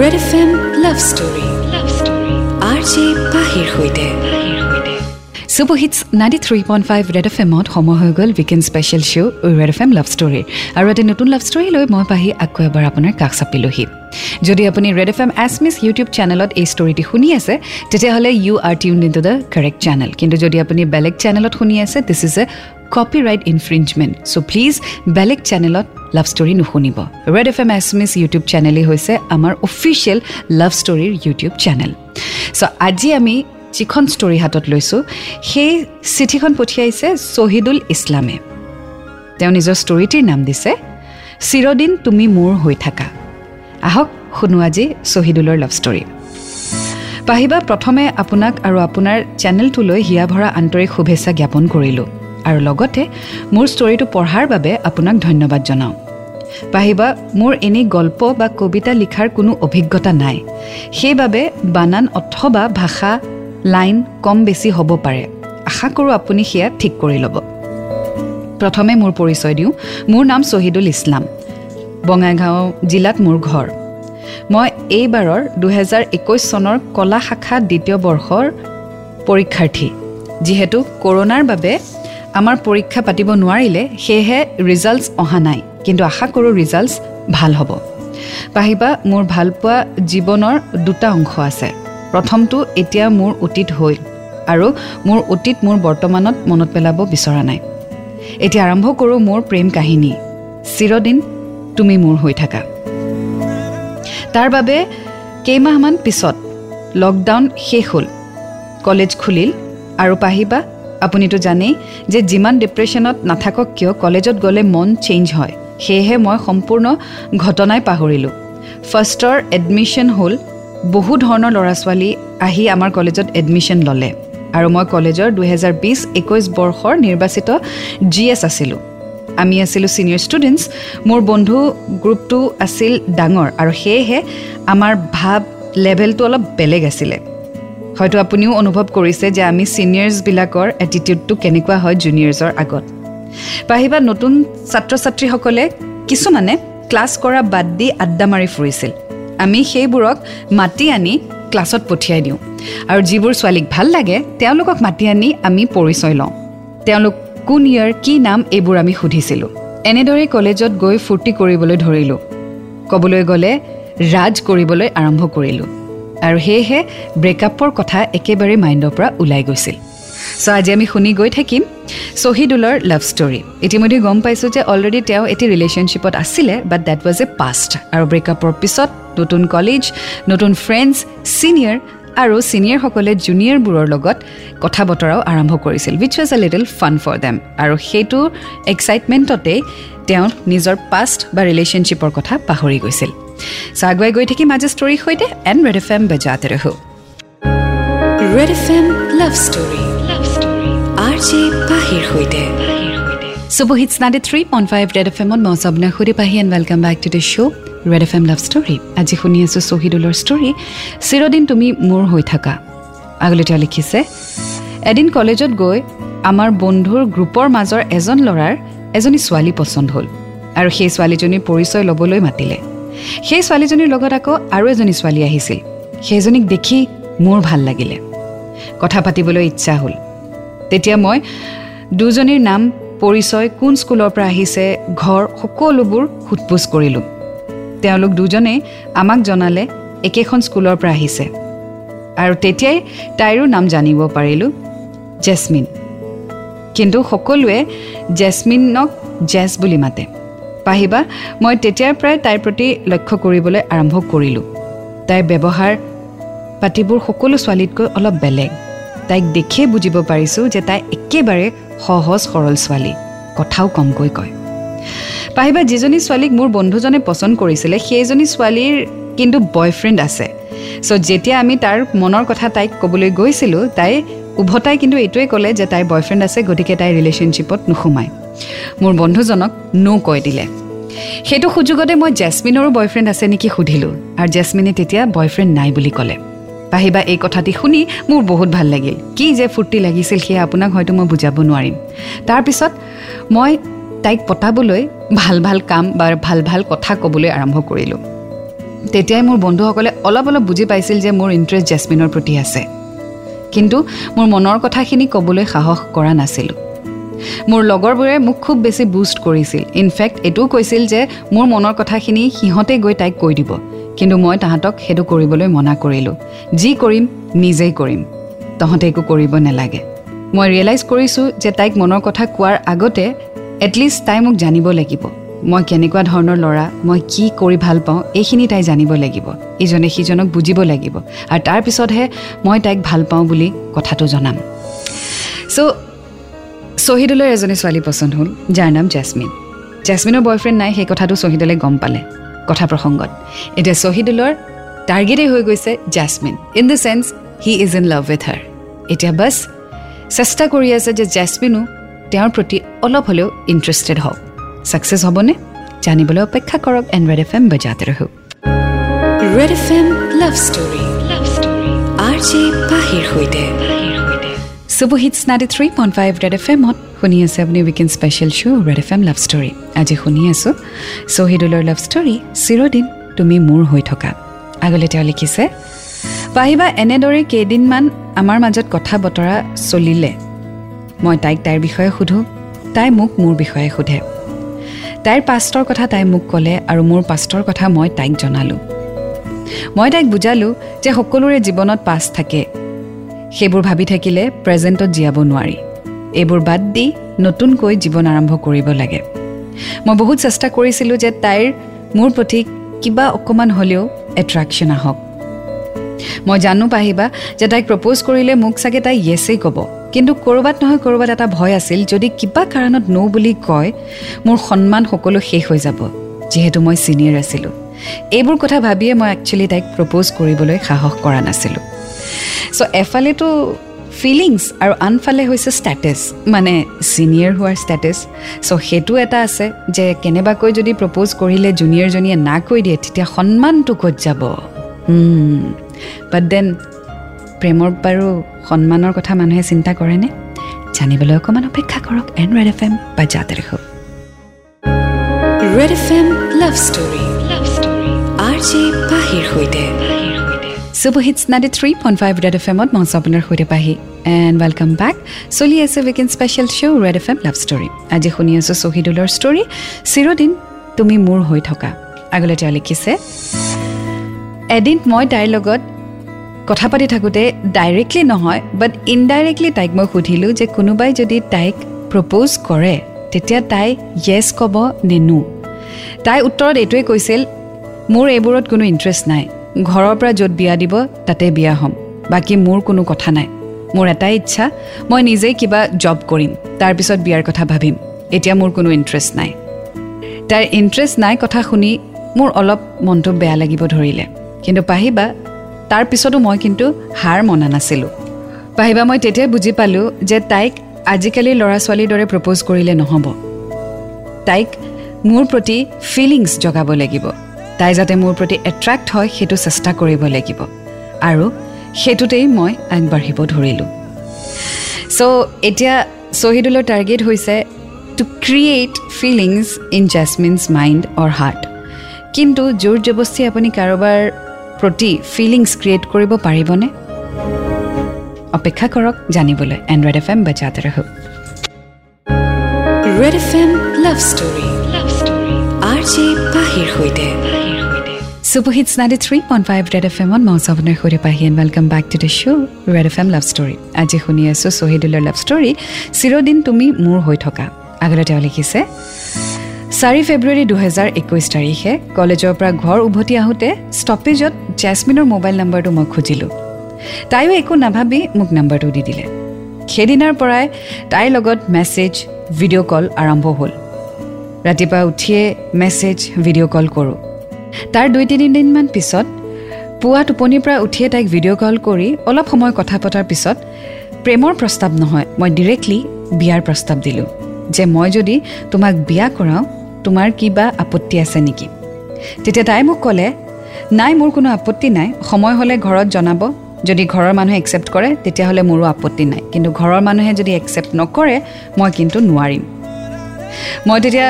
Red F M love story love story R J পাহিৰ সৈতে superhits ninety three point five Red F এমত সময় হৈ গ'ল weekend special show' Red F M love ষ্টৰীৰ আৰু এটা নতুন লাভ ষ্টৰী লৈ মই পাহি আকৌ এবাৰ আপোনাৰ কাষ চাপিলোহি। যদি আপুনি ৰেড এফ এম এছমিছ ইউটিউব চেনেলত এই ষ্টৰিটি শুনি আছে তেতিয়াহ'লে you are tune in to the correct channel কিন্তু যদি আপুনি বেলেগ চেনেলত শুনি আছে this is a copyright infringement so' please বেলেগ চেনেলত লাভ ষ্টৰী নুশুনিব। ৰেড এফ এম এছমিছ ইউটিউব চেনেলেই হৈছে আমাৰ অফিচিয়েল লাভ ষ্টৰীৰ ইউটিউব চেনেল চ' আজি আমি যিখন ষ্টৰী হাতত লৈছোঁ সেই চিঠিখন পঠিয়াইছে শ্বহীদুল ইছলামে। তেওঁ নিজৰ ষ্টৰিটিৰ নাম দিছে চিৰদিন তুমি মোৰ হৈ থাকা। আহক শুনো আজি শ্বহীদুলৰ লাভ ষ্টৰী পাহিবা প্ৰথমে আপোনাক আৰু আপোনাৰ চেনেলটোলৈ হিয়া ভৰা আন্তৰিক শুভেচ্ছা জ্ঞাপন কৰিলোঁ। আৰু লগতে মোৰ ষ্টৰিটো পঢ়াৰ বাবে আপোনাক ধন্যবাদ জনাওঁ। পাহিবা মোৰ এনেই গল্প বা কবিতা লিখাৰ কোনো অভিজ্ঞতা নাই। সেইবাবে বানান অথবা ভাষা লাইন কম বেছি হ'ব পাৰে। আশা কৰোঁ আপুনি সেয়া ঠিক কৰি ল'ব। প্ৰথমে মোৰ পৰিচয় দিওঁ। মোৰ নাম শ্বহীদুল ইছলাম। বঙাইগাঁও জিলাত মোৰ ঘৰ। মই এইবাৰৰ দুহেজাৰ একৈছ চনৰ কলা শাখা দ্বিতীয় বৰ্ষৰ পৰীক্ষাৰ্থী। যিহেতু কৰোণাৰ বাবে আমাৰ পৰীক্ষা পাতিব নোৱাৰিলে সেয়েহে ৰিজাল্টছ অহা নাই। কিন্তু আশা কৰোঁ ৰিজাল্টছ ভাল হ'ব। পাহিবা মোৰ ভালপোৱা জীৱনৰ দুটা অংশ আছে। প্ৰথমটো এতিয়া মোৰ অতীত হ'ল আৰু মোৰ অতীত মোৰ বৰ্তমানত মনত পেলাব বিচৰা নাই। এতিয়া আৰম্ভ কৰোঁ মোৰ প্ৰেম কাহিনী। চিৰদিন তুমি মোৰ হৈ থাকা। তাৰ বাবে কেইমাহমান পিছত লকডাউন শেষ হ'ল কলেজ খুলিল আৰু পাহিবা আপুনিতো জানেই যে যিমান ডিপ্ৰেশ্যনত নাথাকক কিয় কলেজত গ'লে মন চেঞ্জ হয়। সেয়েহে মই সম্পূৰ্ণ ঘটনাই পাহৰিলোঁ। ফাৰ্ষ্টৰ এডমিশ্যন হ'ল বহু ধৰণৰ ল'ৰা ছোৱালী আহি আমাৰ কলেজত এডমিশ্যন ল'লে আৰু মই কলেজৰ দুহেজাৰ বিছ একৈছ বৰ্ষৰ নিৰ্বাচিত জি এছ আছিলোঁ। আমি আছিলোঁ ছিনিয়ৰ ষ্টুডেণ্টছ মোৰ বন্ধু গ্ৰুপটো আছিল ডাঙৰ আৰু সেয়েহে আমাৰ ভাৱ লেভেলটো অলপ বেলেগ আছিলে। হয়তো আপুনিও অনুভৱ কৰিছে যে আমি ছিনিয়ৰ্ছবিলাকৰ এটিটিউডটো কেনেকুৱা হয় জুনিয়ৰ্ছৰ আগত। পাহিবা নতুন ছাত্ৰ ছাত্ৰীসকলে কিছুমানে ক্লাছ কৰা বাদ দি আড্ডা মাৰি ফুৰিছিল। আমি সেইবোৰক মাতি আনি ক্লাছত পঠিয়াই দিওঁ। আৰু যিবোৰ ছোৱালীক ভাল লাগে তেওঁলোকক মাতি আনি আমি পৰিচয় লওঁ। তেওঁলোক কোন ইয়াৰ কি নাম এইবোৰ আমি সুধিছিলোঁ। এনেদৰে কলেজত গৈ ফূৰ্তি কৰিবলৈ ধৰিলোঁ। ক'বলৈ গ'লে ৰাজ কৰিবলৈ আৰম্ভ কৰিলোঁ। আৰু সেয়েহে ব্ৰেকআপৰ কথা একেবাৰে মাইণ্ডৰ পৰা ওলাই গৈছিল। চ' আজি আমি শুনি গৈ থাকিম শ্বহীদুলৰ লাভ ষ্টৰী ইতিমধ্যে গম পাইছোঁ যে অলৰেডি তেওঁ এটি ৰিলেশ্যনশ্বিপত আছিলে but that was a past আৰু ব্ৰেকআপৰ পিছত নতুন কলেজ নতুন ফ্ৰেণ্ডছ ছিনিয়ৰ আৰু ছিনিয়ৰসকলে জুনিয়ৰবোৰৰ লগত কথা বতৰাও আৰম্ভ কৰিছিল which was a little fun for them আৰু সেইটো এক্সাইটমেণ্টতেই তেওঁ নিজৰ পাষ্ট বা ৰিলেশ্যনশ্বিপৰ কথা পাহৰি গৈছিল। চ' আগুৱাই গৈ থাকিম আজি ষ্টৰীৰ সৈতে এণ্ড ৰেড এফ এম বেজাতে ৰহো Red F M love story R J পাহিৰ সৈতে superhits ninety three point five Red F এমত মই সবনা সুধি Pahi and welcome back to the show' Red F M love story আজি শুনি আছোঁ শ্বহীদুলৰ ষ্টৰী চিৰদিন তুমি মোৰ হৈ থাকা আগলৈ তেওঁ লিখিছে এদিন কলেজত গৈ আমাৰ বন্ধুৰ গ্ৰুপৰ মাজৰ এজন ল'ৰাৰ এজনী ছোৱালী পচন্দ হ'ল আৰু সেই ছোৱালীজনীৰ পৰিচয় ল'বলৈ মাতিলে সেই ছোৱালীজনীৰ লগত আকৌ আৰু এজনী ছোৱালী আহিছিল। সেইজনীক দেখি মোৰ ভাল লাগিলে। কথা পাতিবলৈ ইচ্ছা হ'ল। তেতিয়া মই দুজনীৰ নাম পৰিচয় কোন স্কুলৰ পৰা আহিছে ঘৰ সকলোবোৰ সোধ পোছ কৰিলোঁ। তেওঁলোক দুজনেই আমাক জনালে একেখন স্কুলৰ পৰা আহিছে। আৰু তেতিয়াই তাইৰো নাম জানিব পাৰিলোঁ জেচমিন কিন্তু সকলোৱে জেচমিনক জেছ বুলি মাতে। পাহিবা মই তেতিয়াৰ পৰাই তাইৰ প্ৰতি লক্ষ্য কৰিবলৈ আৰম্ভ কৰিলোঁ। তাইৰ ব্যৱহাৰ পাতিবোৰ সকলো ছোৱালীতকৈ অলপ বেলেগ। তাইক দেখিয়ে বুজিব পাৰিছোঁ যে তাই একেবাৰে সহজ সৰল ছোৱালী কথাও কমকৈ কয়। পাহিবা যিজনী ছোৱালীক মোৰ বন্ধুজনে পচন্দ কৰিছিলে সেইজনী ছোৱালীৰ কিন্তু বয়ফ্ৰেণ্ড আছে। চ' যেতিয়া আমি তাৰ মনৰ কথা তাইক ক'বলৈ গৈছিলোঁ তাই উভতাই কিন্তু এইটোৱে ক'লে যে তাইৰ বয়ফ্ৰেণ্ড আছে গতিকে তাই ৰিলেশ্যনশ্বিপত নোসোমায়। মোৰ বন্ধুজনক ন' কৈ দিলে। সেইটো সুযোগতে মই জেচমিনৰো বয়ফ্ৰেণ্ড আছে নেকি সুধিলোঁ আৰু জেচমিনে তেতিয়া বয়ফ্ৰেণ্ড নাই বুলি ক'লে। পাহিবা এই কথাটি শুনি মোৰ বহুত ভাল লাগিল। কি যে ফূৰ্তি লাগিছিল সেয়া আপোনাক হয়তো মই বুজাব নোৱাৰিম। তাৰপিছত মই তাইক পতাবলৈ ভাল ভাল কাম বা ভাল ভাল কথা ক'বলৈ আৰম্ভ কৰিলোঁ। তেতিয়াই মোৰ বন্ধুসকলে অলপ অলপ বুজি পাইছিল যে মোৰ ইণ্টাৰেষ্ট জেচমিনৰ প্ৰতি আছে। কিন্তু মোৰ মনৰ কথাখিনি ক'বলৈ সাহস কৰা নাছিলোঁ। মোৰ লগৰবোৰে মোক খুব বেছি বুষ্ট কৰিছিল। ইনফেক্ট এইটোও কৈছিল যে মোৰ মনৰ কথাখিনি সিহঁতে গৈ তাইক কৈ দিব। কিন্তু মই তাহাঁতক সেইটো কৰিবলৈ মনা কৰিলোঁ। যি কৰিম নিজেই কৰিম। তহঁতে একো কৰিব নালাগে। মই ৰিয়েলাইজ কৰিছোঁ যে তাইক মনৰ কথা কোৱাৰ আগতে এটলিষ্ট তাই মোক জানিব লাগিব। মই কেনেকুৱা ধৰণৰ ল'ৰা মই কি কৰি ভাল পাওঁ এইখিনি তাই জানিব লাগিব। ইজনে সিজনক বুজিব লাগিব। আৰু তাৰপিছতহে মই তাইক ভাল পাওঁ বুলি কথাটো জনাম। চ' শ্বহীদুলৰ এজনী ছোৱালী পচন্দ হ'ল যাৰ নাম জেচমিন জেচমিনৰ বয়ফ্ৰেণ্ড নাই সেই কথাটো শ্বহীদুলে গম পালে। কথা প্ৰসংগত এতিয়া শ্বহীদুলৰ টাৰ্গেটেই হৈ গৈছে Jasmine in the chance he is in love with her এতিয়া বাছ চেষ্টা কৰি আছে যে জেচমিনো তেওঁৰ প্ৰতি অলপ হ'লেও ইণ্টাৰেষ্টেড হওক। ছাকচেছ হ'বনে? জানিবলৈ অপেক্ষা কৰক এণ্ড ৰেড এফ এম বজাতে ৰহো। Red F M love story love story. R J পাহিৰ সৈতে। Super hits ninety three point five Red F এমত শুনি আছে আপুনি weekend special show' Red F M love story আজি শুনি আছোঁ। শ্বহীদুলৰ লাভ ষ্টৰী চিৰদিন তুমি মোৰ হৈ থকা। আগলৈ তেওঁ লিখিছে পাহিবা এনেদৰে কেইদিনমান আমাৰ মাজত কথা বতৰা চলিলে। মই তাইক তাইৰ বিষয়ে সোধোঁ তাই মোক মোৰ বিষয়ে সোধে। তাইৰ পাষ্টৰ কথা তাই মোক ক'লে আৰু মোৰ পাষ্টৰ কথা মই তাইক জনালোঁ। মই তাইক বুজালোঁ যে সকলোৰে জীৱনত পাছ থাকে। সেইবোৰ ভাবি থাকিলে প্ৰেজেণ্টত জীয়াব নোৱাৰি। এইবোৰ বাদ দি নতুনকৈ জীৱন আৰম্ভ কৰিব লাগে। মই বহুত চেষ্টা কৰিছিলোঁ যে তাইৰ মোৰ প্ৰতি কিবা অকণমান হ'লেও এট্ৰেকশ্যন আহক। মই জানো পাহিবা যে তাইক প্ৰপ'জ কৰিলে মোক চাগে তাই য়েছেই ক'ব। কিন্তু ক'ৰবাত নহয় ক'ৰবাত এটা ভয় আছিল যদি কিবা কাৰণত ন' বুলি কয় মোৰ সন্মান সকলো শেষ হৈ যাব যিহেতু মই ছিনিয়ৰ আছিলোঁ। এইবোৰ কথা ভাবিয়ে মই একচুৱেলি তাইক প্ৰপ'জ কৰিবলৈ সাহস কৰা নাছিলোঁ। চ' এফালেতো ফিলিংছ আৰু আনফালে হৈছে ষ্টেটাছ মানে ছিনিয়ৰ হোৱাৰ ষ্টেটাছ চ' সেইটো এটা আছে যে কেনেবাকৈ যদি প্ৰপ'জ কৰিলে জুনিয়ৰজনীয়ে না কৈ দিয়ে তেতিয়া সন্মানটো ক'ত যাব? বাট দেন প্ৰেমৰ বাৰু সন্মানৰ কথা মানুহে চিন্তা কৰেনে জানিবলৈ অকণমান অপেক্ষা কৰক এন ৰেড এফ এম বা জাতে দেখক Red F M love story love story. R J পাহিৰ সৈতে। Super hits ninety three point five Red F এমত মই আপোনাৰ সৈতে পাহি। এণ্ড ৱেলকাম বেক চলি আছে weekend special show' Red F M love story আজি শুনি আছোঁ শ্বহীদুলৰ ষ্টৰী চিৰদিন তুমি মোৰ হৈ থকা। আগলৈ তেওঁ লিখিছে এদিন মই তাইৰ লগত কথা পাতি থাকোঁতে ডাইৰেক্টলি নহয় বাট ইনডাইৰেক্টলি তাইক মই সুধিলোঁ যে কোনোবাই যদি তাইক প্ৰপ'জ কৰে তেতিয়া তাই য়েছ ক'ব নে নো তাই উত্তৰত এইটোৱে কৈছিল মোৰ এইবোৰত কোনো ইণ্টাৰেষ্ট নাই। ঘৰৰ পৰা য'ত বিয়া দিব তাতে বিয়া হ'ম। বাকী মোৰ কোনো কথা নাই। মোৰ এটাই ইচ্ছা মই নিজেই কিবা জব কৰিম তাৰপিছত বিয়াৰ কথা ভাবিম। এতিয়া মোৰ কোনো ইণ্টাৰেষ্ট নাই। তাইৰ ইণ্টাৰেষ্ট নাই কথা শুনি মোৰ অলপ মনটো বেয়া লাগিব ধৰিলে। কিন্তু পাহিবা তাৰ পিছতো মই কিন্তু হাৰ মনা নাছিলোঁ। পাহিবা মই তেতিয়াই বুজি পালোঁ যে তাইক আজিকালিৰ ল'ৰা ছোৱালীৰ দৰে প্ৰপ'জ কৰিলে নহ'ব। তাইক মোৰ প্ৰতি ফিলিংছ জগাব লাগিব। তাই যাতে মোৰ প্ৰতি এট্ৰেক্ট হয় সেইটো চেষ্টা কৰিব লাগিব। আৰু সেইটোতেই মই আগবাঢ়িব ধৰিলোঁ। চ' এতিয়া শ্বহীদুলৰ টাৰ্গেট হৈছে to create feelings in জেচমিনছ mind or heart কিন্তু জোৰ জবস্তি আপুনি কাৰোবাৰ প্ৰতি ফিলিংছ ক্ৰিয়েট কৰিব পাৰিবনে? অপেক্ষা কৰক জানিবলৈ এণ্ড্ৰইড এফ এম বাজাতে ৰহ Red F M love story love story R J পাহিৰ সৈতে। Super hits ninety three point five Red F এমত মই আপোনাৰ সৈতে Pahi and welcome back to the show' Red F M love story আজি শুনি আছোঁ শ্বহীদুলৰ লাভ ষ্টৰী চিৰদিন তুমি মোৰ হৈ থকা আগলৈ তেওঁ লিখিছে চাৰি ফেব্ৰুৱাৰী দুহেজাৰ একৈছ তাৰিখে কলেজৰ পৰা ঘৰ উভতি আহোঁতে ষ্টপেজত জেচমিনৰ মোবাইল নম্বৰটো মই খুজিলোঁ তাইও একো নাভাবি মোক নম্বৰটো দি দিলে সেইদিনাৰ পৰাই তাইৰ লগত মেছেজ ভিডিঅ' কল আৰম্ভ হ'ল ৰাতিপুৱা উঠিয়ে মেছেজ ভিডিঅ' কল কৰোঁ তাৰ দুই তিনিদিনমান পিছত পুৱা টোপনিৰ পৰা উঠিয়ে তাইক ভিডিঅ' কল কৰি অলপ সময় কথা পতাৰ পিছত প্ৰেমৰ প্ৰস্তাৱ নহয় মই ডিৰেক্টলি বিয়াৰ প্ৰস্তাৱ দিলোঁ যে মই যদি তোমাক বিয়া কৰাওঁ তোমাৰ কিবা আপত্তি আছে নেকি? তেতিয়া তাই মোক ক'লে নাই মোৰ কোনো আপত্তি নাই সময় হ'লে ঘৰত জনাব যদি ঘৰৰ মানুহে একচেপ্ট কৰে তেতিয়াহ'লে মোৰো আপত্তি নাই কিন্তু ঘৰৰ মানুহে যদি একচেপ্ট নকৰে মই কিন্তু নোৱাৰিম। মই তেতিয়া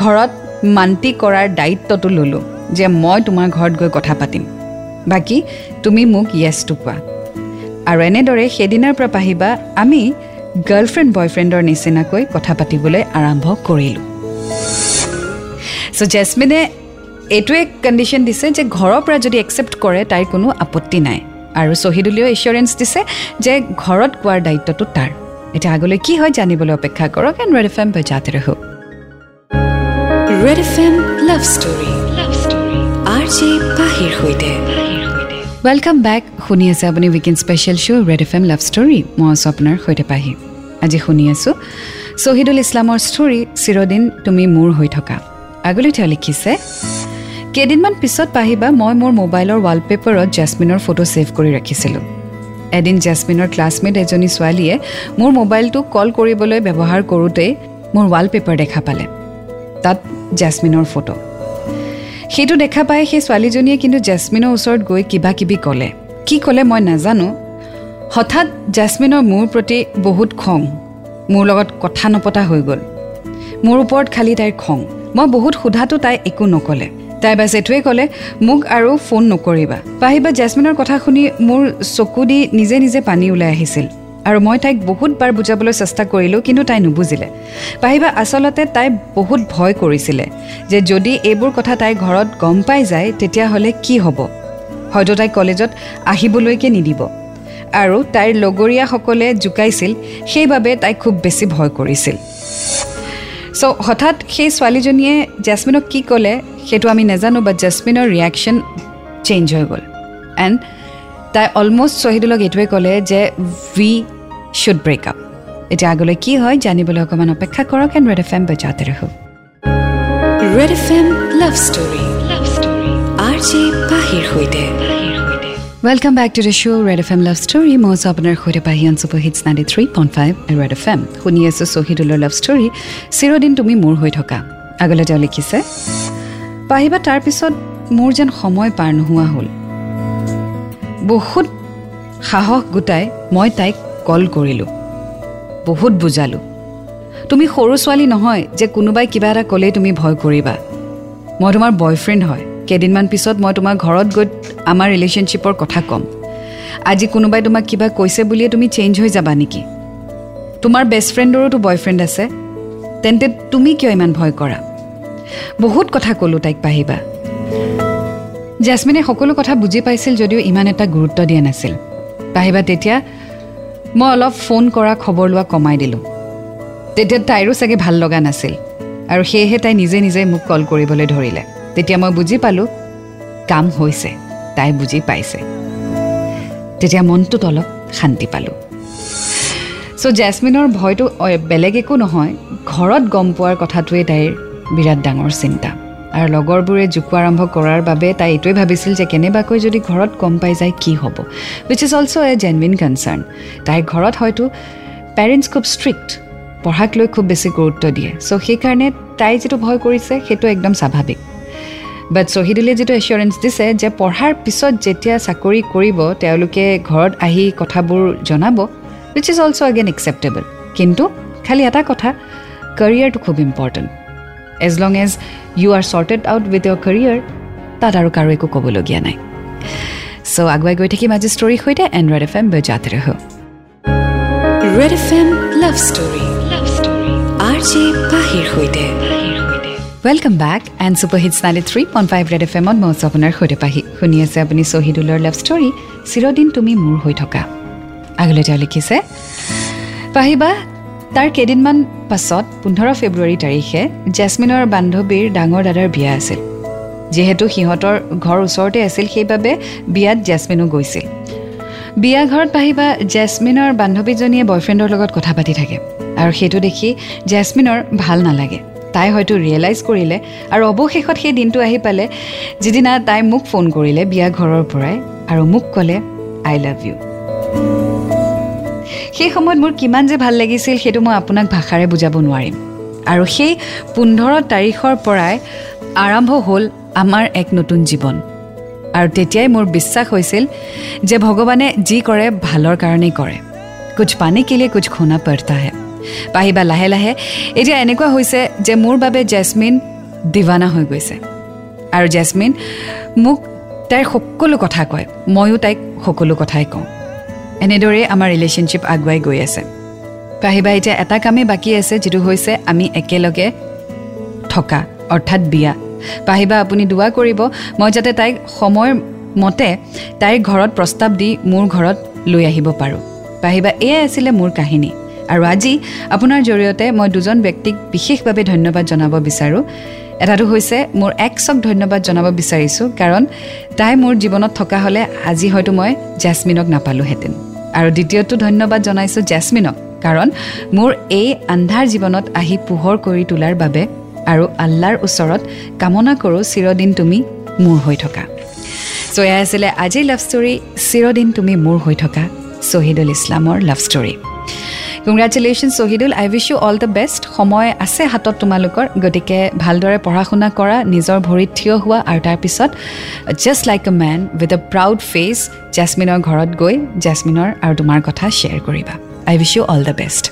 ঘৰত মান্তি কৰাৰ দায়িত্বটো ল'লোঁ। যে মই তোমাৰ ঘৰত গৈ কথা পাতিম। বাকী তুমি মোক য়েছটো কোৱা। আৰু এনেদৰে সেইদিনাৰ পৰা পাহিবা আমি গাৰ্লফ্ৰেণ্ড বয়ফ্ৰেণ্ডৰ নিচিনাকৈ কথা পাতিবলৈ আৰম্ভ কৰিলোঁ। চ' জেচমিনে এইটোৱে কণ্ডিশ্যন দিছে যে ঘৰৰ পৰা যদি একচেপ্ট কৰে তাইৰ কোনো আপত্তি নাই। আৰু শ্বহীদুলেও এচিয়ৰেঞ্চ দিছে যে ঘৰত কোৱাৰ দায়িত্বটো তাৰ। এতিয়া আগলৈ কি হয় জানিবলৈ অপেক্ষা কৰক এণ্ড ৰেড এফ এম বজাতে Red F M love story R J পাহিৰ সৈতে। ৱেলকাম বেক শুনি আছে আপুনি weekend special show' Red F M love story মই আছোঁ আপোনাৰ সৈতে পাহি। আজি শুনি আছোঁ শ্বহীদুল ইছলামৰ ষ্টৰী চিৰদিন তুমি মোৰ হৈ থকা। আগলৈ তেওঁ লিখিছে কেইদিনমান পিছত পাহিবা মই মোৰ মোবাইলৰ ৱালপেপাৰত জেচমিনৰ ফটো ছেভ কৰি ৰাখিছিলোঁ। এদিন জেচমিনৰ ক্লাছমেট এজনী ছোৱালীয়ে মোৰ মোবাইলটো কল কৰিবলৈ ব্যৱহাৰ কৰোঁতেই মোৰ ৱালপেপাৰ দেখা পালে। তাত জেচমিনৰ ফটো সেইটো দেখা পাই সেই ছোৱালীজনীয়ে কিন্তু জেচমিনৰ ওচৰত গৈ কিবা কিবি ক'লে। কি ক'লে মই নাজানো। হঠাৎ জেচমিনৰ মোৰ প্ৰতি বহুত খং। মোৰ লগত কথা নপতা হৈ গ'ল। মোৰ ওপৰত খালি তাইৰ খং। মই বহুত সোধাটো তাই একো নক'লে। তাই বাছ এইটোৱে ক'লে মোক আৰু ফোন নকৰিবা। পাহিবা জেচমিনৰ কথা শুনি মোৰ চকু দি নিজে নিজে পানী ওলাই আহিছিল। আৰু মই তাইক বহুতবাৰ বুজাবলৈ চেষ্টা কৰিলোঁ কিন্তু তাই নুবুজিলে। পাহিবা আচলতে তাই বহুত ভয় কৰিছিলে যে যদি এইবোৰ কথা তাইৰ ঘৰত গম পাই যায় তেতিয়াহ'লে কি হ'ব? হয়তো তাইক কলেজত আহিবলৈকে নিদিব। আৰু তাইৰ লগৰীয়াসকলে জোকাইছিল সেইবাবে তাই খুব বেছি ভয় কৰিছিল। চ' হঠাৎ সেই ছোৱালীজনীয়ে জেচমিনক কি ক'লে সেইটো আমি নাজানো বাট জেচমিনৰ ৰিয়েকশ্যন চেঞ্জ হৈ গ'ল। এণ্ড তাই অলমষ্ট শ্বহীদুলক এইটোৱে ক'লে যে উই শ্বুড ব্ৰেক আপ এতিয়া আগলৈ কি হয় জানিবলৈ অকণমান অপেক্ষা কৰক এণ্ড ৰেড এফ এম বজাতে ৰহো Red F M love story love story R J পাহিৰ সৈতে। Welcome back to the show' Red F M love story মই আছোঁ আপোনাৰ সৈতে Pahi super hits ninety three point five Red F M শুনি আছোঁ শ্বহীদুলৰ love story চিৰদিন তুমি মোৰ হৈ থকা। আগলৈ তেওঁ লিখিছে পাহিবা তাৰপিছত মোৰ যেন সময় পাৰ নোহোৱা হ'ল। বহুত সাহস গোটাই মই তাইক কল কৰিলোঁ। বহুত বুজালোঁ। তুমি সৰু ছোৱালী নহয় যে কোনোবাই কিবা এটা ক'লেই তুমি ভয় কৰিবা। মই তোমাৰ বয়ফ্ৰেণ্ড হয়। কেইদিনমান পিছত মই তোমাৰ ঘৰত গৈ আমাৰ ৰিলেশ্যনশ্বিপৰ কথা ক'ম। আজি কোনোবাই তোমাক কিবা কৈছে বুলিয়ে তুমি চেঞ্জ হৈ যাবা নেকি? তোমাৰ বেষ্ট ফ্ৰেণ্ডৰোতো বয়ফ্ৰেণ্ড আছে। তেন্তে তুমি কিয় ইমান ভয় কৰা? বহুত কথা ক'লোঁ তাইক পাহিবা। জেচমিনে সকলো কথা বুজি পাইছিল যদিও ইমান এটা গুৰুত্ব দিয়া নাছিল। পাহিবা তেতিয়া মই অলপ ফোন কৰা খবৰ লোৱা কমাই দিলোঁ। তেতিয়া তাইৰো চাগে ভাল লগা নাছিল আৰু সেয়েহে তাই নিজে নিজে মোক কল কৰিবলৈ ধৰিলে। তেতিয়া মই বুজি পালোঁ কাম হৈছে তাই বুজি পাইছে। তেতিয়া মনটোত অলপ শান্তি পালোঁ। চ' জেচমিনৰ ভয়টো বেলেগ একো নহয় ঘৰত গম পোৱাৰ কথাটোৱে তাইৰ বিৰাট ডাঙৰ চিন্তা। আৰু লগৰবোৰে জোকোৱা আৰম্ভ কৰাৰ বাবে তাই এইটোৱে ভাবিছিল যে কেনেবাকৈ যদি ঘৰত গম পাই যায় কি হ'ব which is also' a genuine concern তাইৰ ঘৰত হয়তো পেৰেণ্টছ খুব ষ্ট্ৰিক্ট পঢ়াক লৈ খুব বেছি গুৰুত্ব দিয়ে। চ' সেইকাৰণে তাই যিটো ভয় কৰিছে সেইটো একদম স্বাভাৱিক। বাট শ্বহীদুলে যিটো এচিয়ৰেঞ্চ দিছে যে পঢ়াৰ পিছত যেতিয়া চাকৰি কৰিব তেওঁলোকে ঘৰত আহি কথাবোৰ জনাব which is also' again acceptable কিন্তু খালি এটা কথা কেৰিয়াৰটো খুব important as long as you are sorted out with your career তাত আৰু কাৰো একো ক'বলগীয়া নাই। চ' আগুৱাই গৈ থাকিম আজি ষ্টৰীৰ সৈতে এণ্ড ৰেড এফ এম বজাতে ৰহ। Red F M love story love story R J পাহিৰ সৈতে। Welcome back and super hits ninety three point five Red F এমত মই আছোঁ আপোনাৰ সৈতে পাহি। শুনি আছে আপুনি শ্বহীদুলৰ লাভ ষ্টৰী চিৰদিন তুমি মোৰ হৈ থকা। আগলৈ তেওঁ লিখিছে পাহিবা তাৰ কেইদিনমান পাছত পোন্ধৰ ফেব্ৰুৱাৰী তাৰিখে জেচমিনৰ বান্ধৱীৰ ডাঙৰ দাদাৰ বিয়া আছিল। যিহেতু সিহঁতৰ ঘৰ ওচৰতে আছিল সেইবাবে বিয়াত জেচমিনো গৈছিল। বিয়া ঘৰত পাহিবা জেচমিনৰ বান্ধৱীজনীয়ে বয়ফ্ৰেণ্ডৰ লগত কথা পাতি থাকে আৰু সেইটো দেখি জেচমিনৰ ভাল নালাগে। তাই হয়তো ৰিয়েলাইজ কৰিলে আৰু অৱশেষত সেই দিনটো আহি পালে। যিদিনা তাই মোক ফোন কৰিলে বিয়া ঘৰৰ পৰাই আৰু মোক ক'লে আই লাভ ইউ সেই সময়ত মোৰ কিমান যে ভাল লাগিছিল সেইটো মই আপোনাক ভাষাৰে বুজাব নোৱাৰিম। আৰু সেই পোন্ধৰ তাৰিখৰ পৰাই আৰম্ভ হ'ল আমাৰ এক নতুন জীৱন। আৰু তেতিয়াই মোৰ বিশ্বাস হৈছিল যে ভগৱানে যি কৰে ভালৰ কাৰণেই কৰে। কুছ পানী কিলে কুছ খুনা পৰতাহে পাহিবা লাহে লাহে এতিয়া এনেকুৱা হৈছে যে মোৰ বাবে জেচমিন দিৱানা হৈ গৈছে। আৰু জেচমিন মোক তাইৰ সকলো কথা কয় ময়ো তাইক সকলো কথাই কওঁ। এনেদৰেই আমাৰ ৰিলেশ্যনশ্বিপ আগুৱাই গৈ আছে। পাহিবা এতিয়া এটা কামেই বাকী আছে যিটো হৈছে আমি একেলগে থকা অৰ্থাৎ বিয়া। পাহিবা আপুনি দোৱা কৰিব মই যাতে তাইক সময় মতে তাইৰ ঘৰত প্ৰস্তাৱ দি মোৰ ঘৰত লৈ আহিব পাৰোঁ। পাহিবা এয়াই আছিলে মোৰ কাহিনী। আৰু আজি আপোনাৰ জৰিয়তে মই দুজন ব্যক্তিক বিশেষভাৱে ধন্যবাদ জনাব বিচাৰোঁ। এটাটো হৈছে মোৰ একচক ধন্যবাদ জনাব বিচাৰিছোঁ কাৰণ তাই মোৰ জীৱনত থকা হ'লে আজি হয়তো মই জেচমিনক নাপালোহেঁতেন। আৰু দ্বিতীয়টো ধন্যবাদ জনাইছোঁ জেচমিনক কাৰণ মোৰ এই আন্ধাৰ জীৱনত আহি পোহৰ কৰি তোলাৰ বাবে আৰু আল্লাৰ ওচৰত কামনা কৰোঁ চিৰদিন তুমি মোৰ হৈ থকা। চ' এয়া আছিলে আজিৰ লাভ ষ্টৰী চিৰদিন তুমি মোৰ হৈ থকা শ্বহীদুল ইছলামৰ love story congratulation Shahidul I wish you all the best সময় আছে হাতত তোমালোকৰ। গতিকে ভালদৰে পঢ়া শুনা কৰা নিজৰ ভৰিত থিয় হোৱা আৰু তাৰপিছত just like a man with a proud face জেচমিনৰ ঘৰত গৈ জেচমিনৰ আৰু তোমাৰ কথা শ্বেয়াৰ কৰিবা। I wish you all the best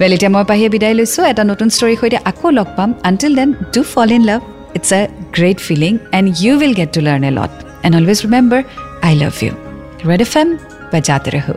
well এতিয়া মই পাহিয়ে বিদায় লৈছোঁ। এটা নতুন ষ্টৰীৰ সৈতে আকৌ লগ পাম। Until then do fall in love it's a great feeling and you will get to learn a lot and always remember I love you Red F M বা জাতে ৰহো